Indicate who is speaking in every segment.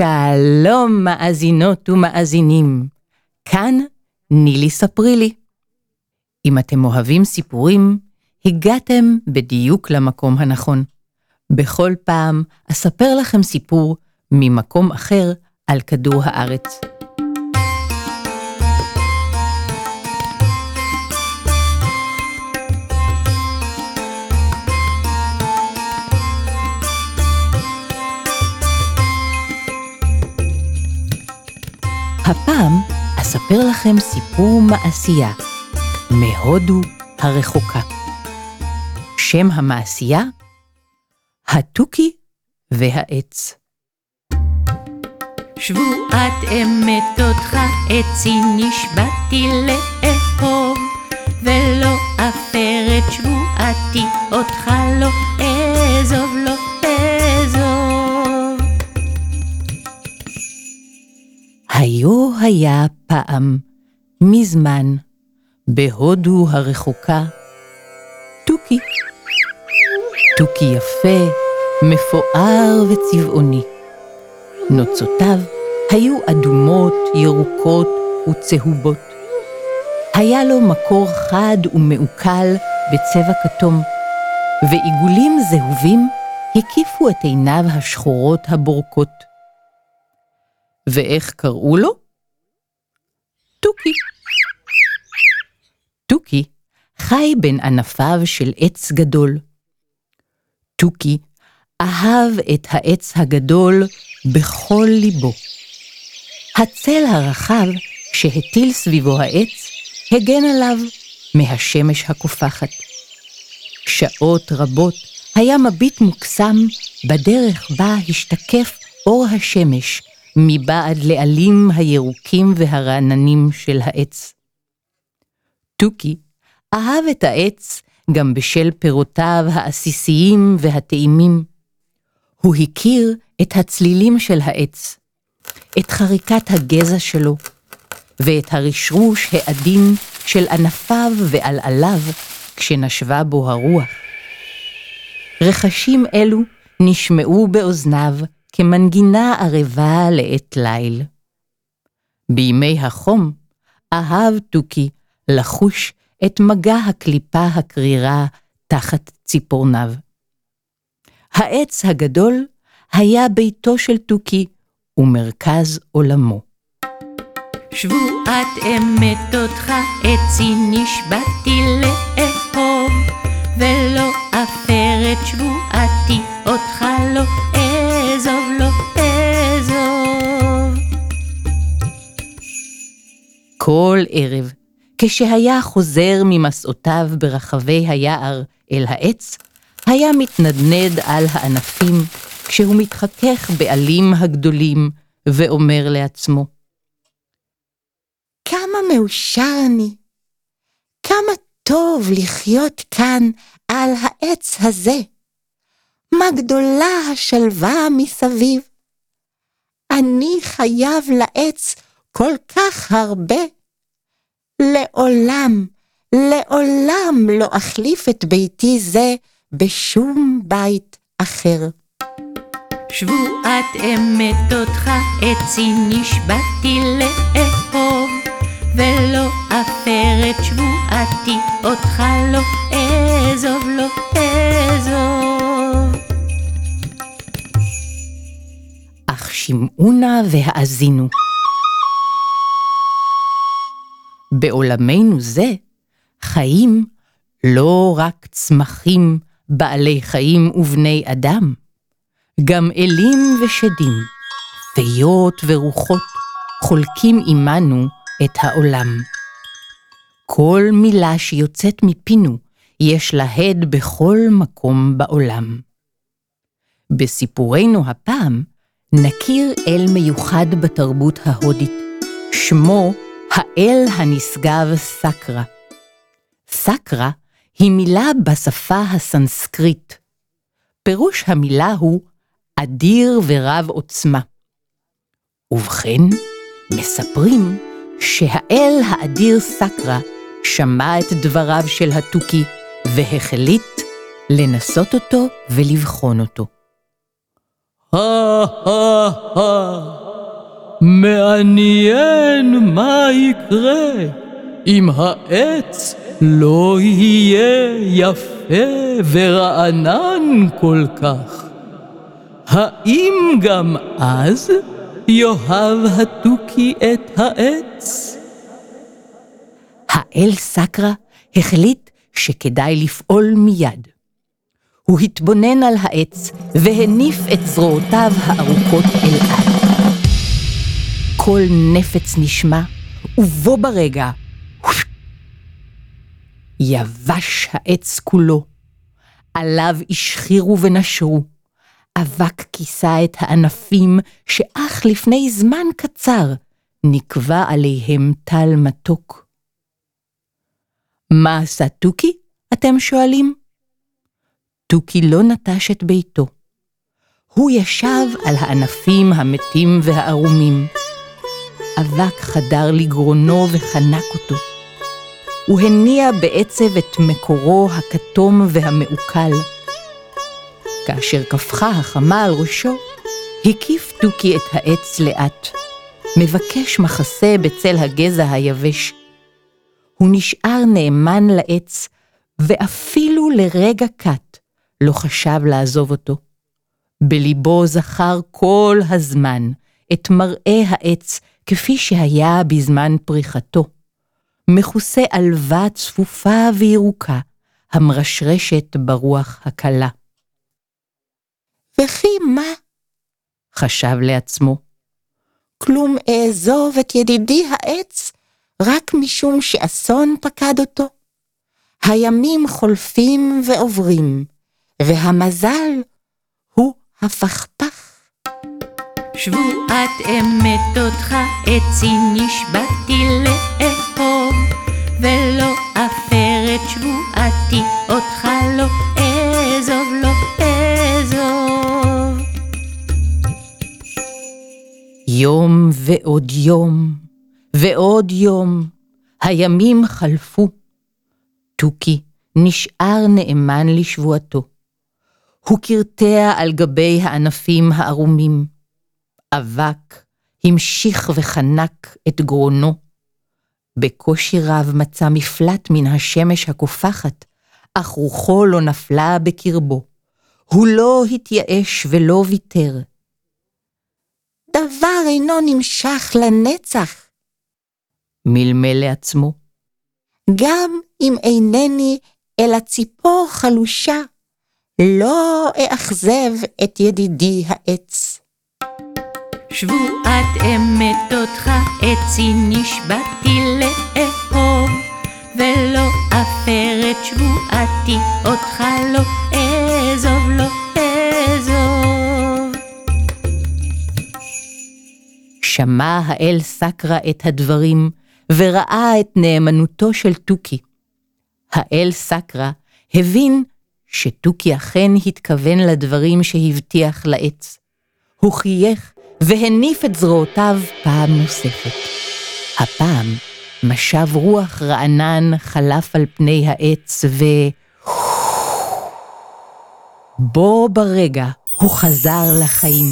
Speaker 1: שלום מאזינות ומאזינים, כאן נילי ספרי לי. אם אתם אוהבים סיפורים, הגעתם בדיוק למקום הנכון. בכל פעם אספר לכם סיפור ממקום אחר על כדור הארץ. הפעם אספר לכם סיפור מעשייה מהודו הרחוקה. שם המעשייה? התוכי והעץ.
Speaker 2: שבועת אמת אותך עצי נשבעתי לאהוב ולא אפר את שבועתי אותך לא
Speaker 1: היה פעם, מזמן, בהודו הרחוקה, תוכי. תוכי יפה, מפואר וצבעוני. נוצותיו היו אדומות, ירוקות וצהובות. היה לו מקור חד ומעוקל בצבע כתום, ועיגולים זהובים הקיפו את עיניו השחורות הבורקות. ואיך קראו לו? תוכי. תוכי חי בין ענפיו של עץ גדול. תוכי אהב את העץ הגדול בכל ליבו. הצל הרחב שהטיל סביבו העץ הגן עליו מהשמש הקופחת. שעות רבות היה מביט מוקסם בדרך בה השתקף אור השמש מבעד לעלים הירוקים והרעננים של העץ. תוכי אהב את העץ גם בשל פירותיו העסיסיים והטעימים. הוא הכיר את הצלילים של העץ, את חריקת הגזע שלו, ואת הרשרוש העדין של ענפיו ועלעליו כשנשבה בו הרוח. רכשים אלו נשמעו באוזניו כמנגינה ערבה לעת ליל. בימי החום אהב תוכי לחוש את מגע הקליפה הקרירה תחת ציפורניו. העץ הגדול היה ביתו של תוכי ומרכז עולמו.
Speaker 2: שבועת אמת אותך עצי נשבעתי לאהוב ולא אפר את שבועתי אותך לא
Speaker 1: כל ערב, כשהיה חוזר ממסעותיו ברחבי היער אל העץ, היה מתנדנד על הענפים כשהוא מתחכך בעלים הגדולים ואומר לעצמו,
Speaker 3: כמה מאושר אני, כמה טוב לחיות כאן על העץ הזה. מה גדולה השלווה מסביב. אני חייב לעץ כל כך הרבה. לעולם, לעולם לא אחליף את ביתי זה בשום בית אחר.
Speaker 2: שבועת אמת אותך עצי נשבעתי לאהוב ולא אפר את שבועתי אותך לא אעזוב לא אעזוב
Speaker 1: אך שמעו נא והאזינו. בעולמנו זה חיים לא רק צמחים, בעלי חיים ובני אדם, גם אלים ושדים, פיות ורוחות, חולקים עמנו את העולם. כל מילה שיוצאת מפינו, יש לה הד בכל מקום בעולם. בסיפורנו הפעם, נכיר אל מיוחד בתרבות ההודית, שמו האל הנשגב סקרה. סקרה היא מילה בשפה הסנסקריט. פירוש המילה הוא אדיר ורב עוצמה. ובכן, מספרים שהאל האדיר סקרה שמע את דבריו של התוכי והחליט לנסות אותו ולבחון אותו.
Speaker 4: הא מעניין מה יקרה אם העץ לא יהיה יפה ורענן כל כך. האם גם אז יאהב התוכי את העץ?
Speaker 1: האל סקרא החליט שכדאי לפעול מיד. הוא התבונן על העץ והניף את זרועותיו הארוכות אל. קול נפץ נשמע, ובו ברגע יבש העץ כולו. עליו השחירו ונשרו. אבק כיסה את הענפים שאך לפני זמן קצר נקבע עליהם טל מתוק. מה עשה תוכי? אתם שואלים? תוכי לא נטש את ביתו. הוא ישב על הענפים המתים והערומים. אבק חדר לגרונו וחנק אותו. הוא הניע בעצב את מקורו הכתום והמעוקל. כאשר קפחה החמה על ראשו, הקיף תוכי את העץ לאט, מבקש מחסה בצל הגזע היבש. הוא נשאר נאמן לעץ, ואפילו לרגע קט לא חשב לעזוב אותו. בליבו זכר כל הזמן את מראה העץ כפי שהיה בזמן פריחתו, מכוסה עלווה צפופה וירוקה, המרשרשת ברוח הקלה.
Speaker 3: וכי מה?
Speaker 1: חשב לעצמו.
Speaker 3: כלום אעזוב את ידידי העץ רק משום שאסון פקד אותו? הימים חולפים ועוברים, והמזל הוא הפכפך.
Speaker 2: שבועת אמת אותך עצי נשבעתי לאהוב, ולא אפר את שבועתי אותך לא אעזוב, לא אעזוב.
Speaker 1: יום ועוד יום, ועוד יום, הימים חלפו. תוכי נשאר נאמן לשבועתו. הוא קרטע על גבי הענפים הערומים. אבק המשיך וחנק את גרונו. בקושי רב מצא מפלט מן השמש הקופחת, אך רוחו לא נפלה בקרבו. הוא לא התייאש ולא ויתר.
Speaker 3: דבר אינו נמשך לנצח.
Speaker 1: מלמל לעצמו.
Speaker 3: גם אם אינני אלא ציפור חלושה, לא אאכזב את ידידי העץ.
Speaker 2: שבועת אמת אותך עצי נשבעתי לאהוב, ולא אפר את שבועתי אותך לא אעזוב, לא אעזוב.
Speaker 1: שמע האל סקרא את הדברים, וראה את נאמנותו של תוכי. האל סקרא הבין שתוכי אכן התכוון לדברים שהבטיח לעץ. הוא חייך והניף את זרועותיו פעם נוספת. הפעם משב רוח רענן חלף על פני העץ ו... בו ברגע הוא חזר לחיים.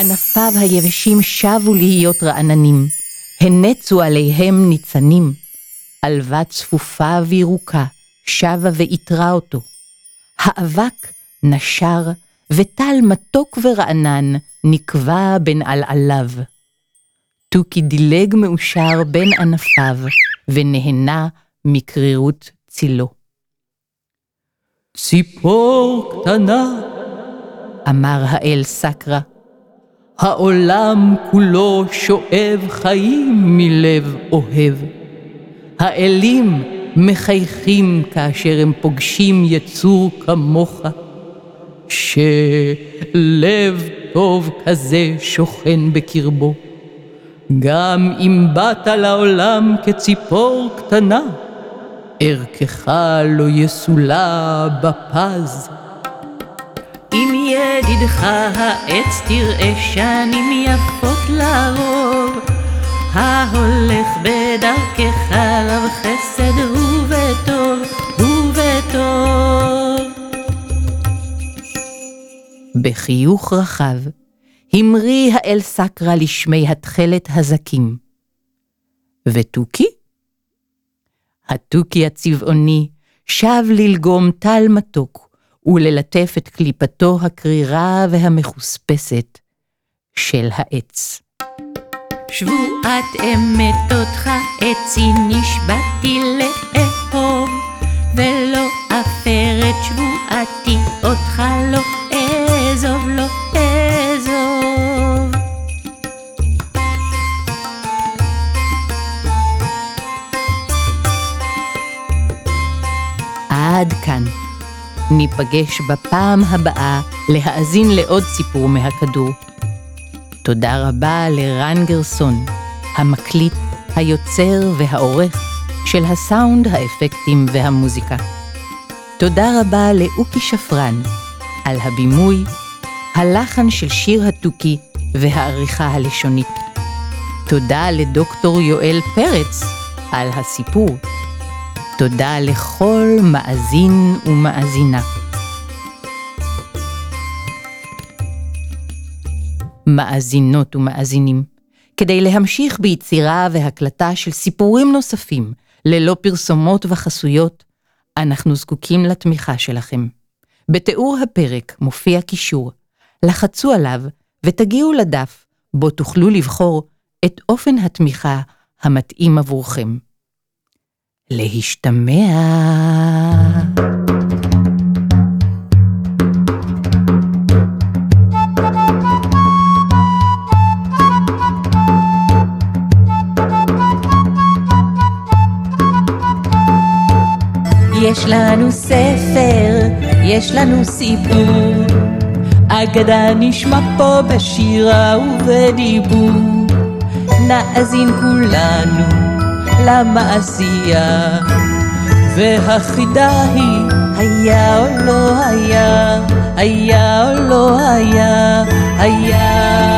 Speaker 1: ענפיו היבשים שבו להיות רעננים, הנצו עליהם ניצנים. עלווה צפופה וירוקה שבה ואיתרה אותו. האבק נשר, וטל מתוק ורענן נקבע בין עלעליו. תוכי דילג מאושר בין ענפיו, ונהנה מקרירות צילו.
Speaker 4: ציפור קטנה,
Speaker 1: אמר האל סקרא,
Speaker 4: העולם כולו שואב חיים מלב אוהב.
Speaker 1: האלים מחייכים כאשר הם פוגשים יצור כמוך.
Speaker 4: שלב טוב כזה שוכן בקרבו. גם אם באת לעולם כציפור קטנה, ערכך לא יסולא בפז.
Speaker 2: אם ידידך העץ תראה שנים יפות לרוב, ההולך בדרכך רב חסד ובטוב, ובטוב.
Speaker 1: בחיוך רחב, המריא האל סקרא לשמי התכלת הזקים. ותוכי? התוכי הצבעוני שב ללגום טל מתוק וללטף את קליפתו הקרירה והמחוספסת של העץ.
Speaker 2: שבועת אמת אותך עצי נשבעתי לאהוב, ולא אפר את שבועתי אותך לא
Speaker 1: ניפגש בפעם הבאה להאזין לעוד סיפור מהכדור. תודה רבה לרן גרסון, המקליט, היוצר והעורך של הסאונד, האפקטים והמוזיקה. תודה רבה לאוקי שפרן על הבימוי, הלחן של שיר התוכי והעריכה הלשונית. תודה לדוקטור יואל פרץ על הסיפור. תודה לכל מאזין ומאזינה. מאזינות ומאזינים, כדי להמשיך ביצירה והקלטה של סיפורים נוספים, ללא פרסומות וחסויות, אנחנו זקוקים לתמיכה שלכם. בתיאור הפרק מופיע קישור, לחצו עליו ותגיעו לדף בו תוכלו לבחור את אופן התמיכה המתאים עבורכם. להשתמע.
Speaker 2: יש לנו ספר, יש לנו סיפור,
Speaker 4: אגדה נשמע פה בשירה ובדיבור. נאזין כולנו למעשייה, והחידה היא היה או לא היה, היה או לא היה, היה.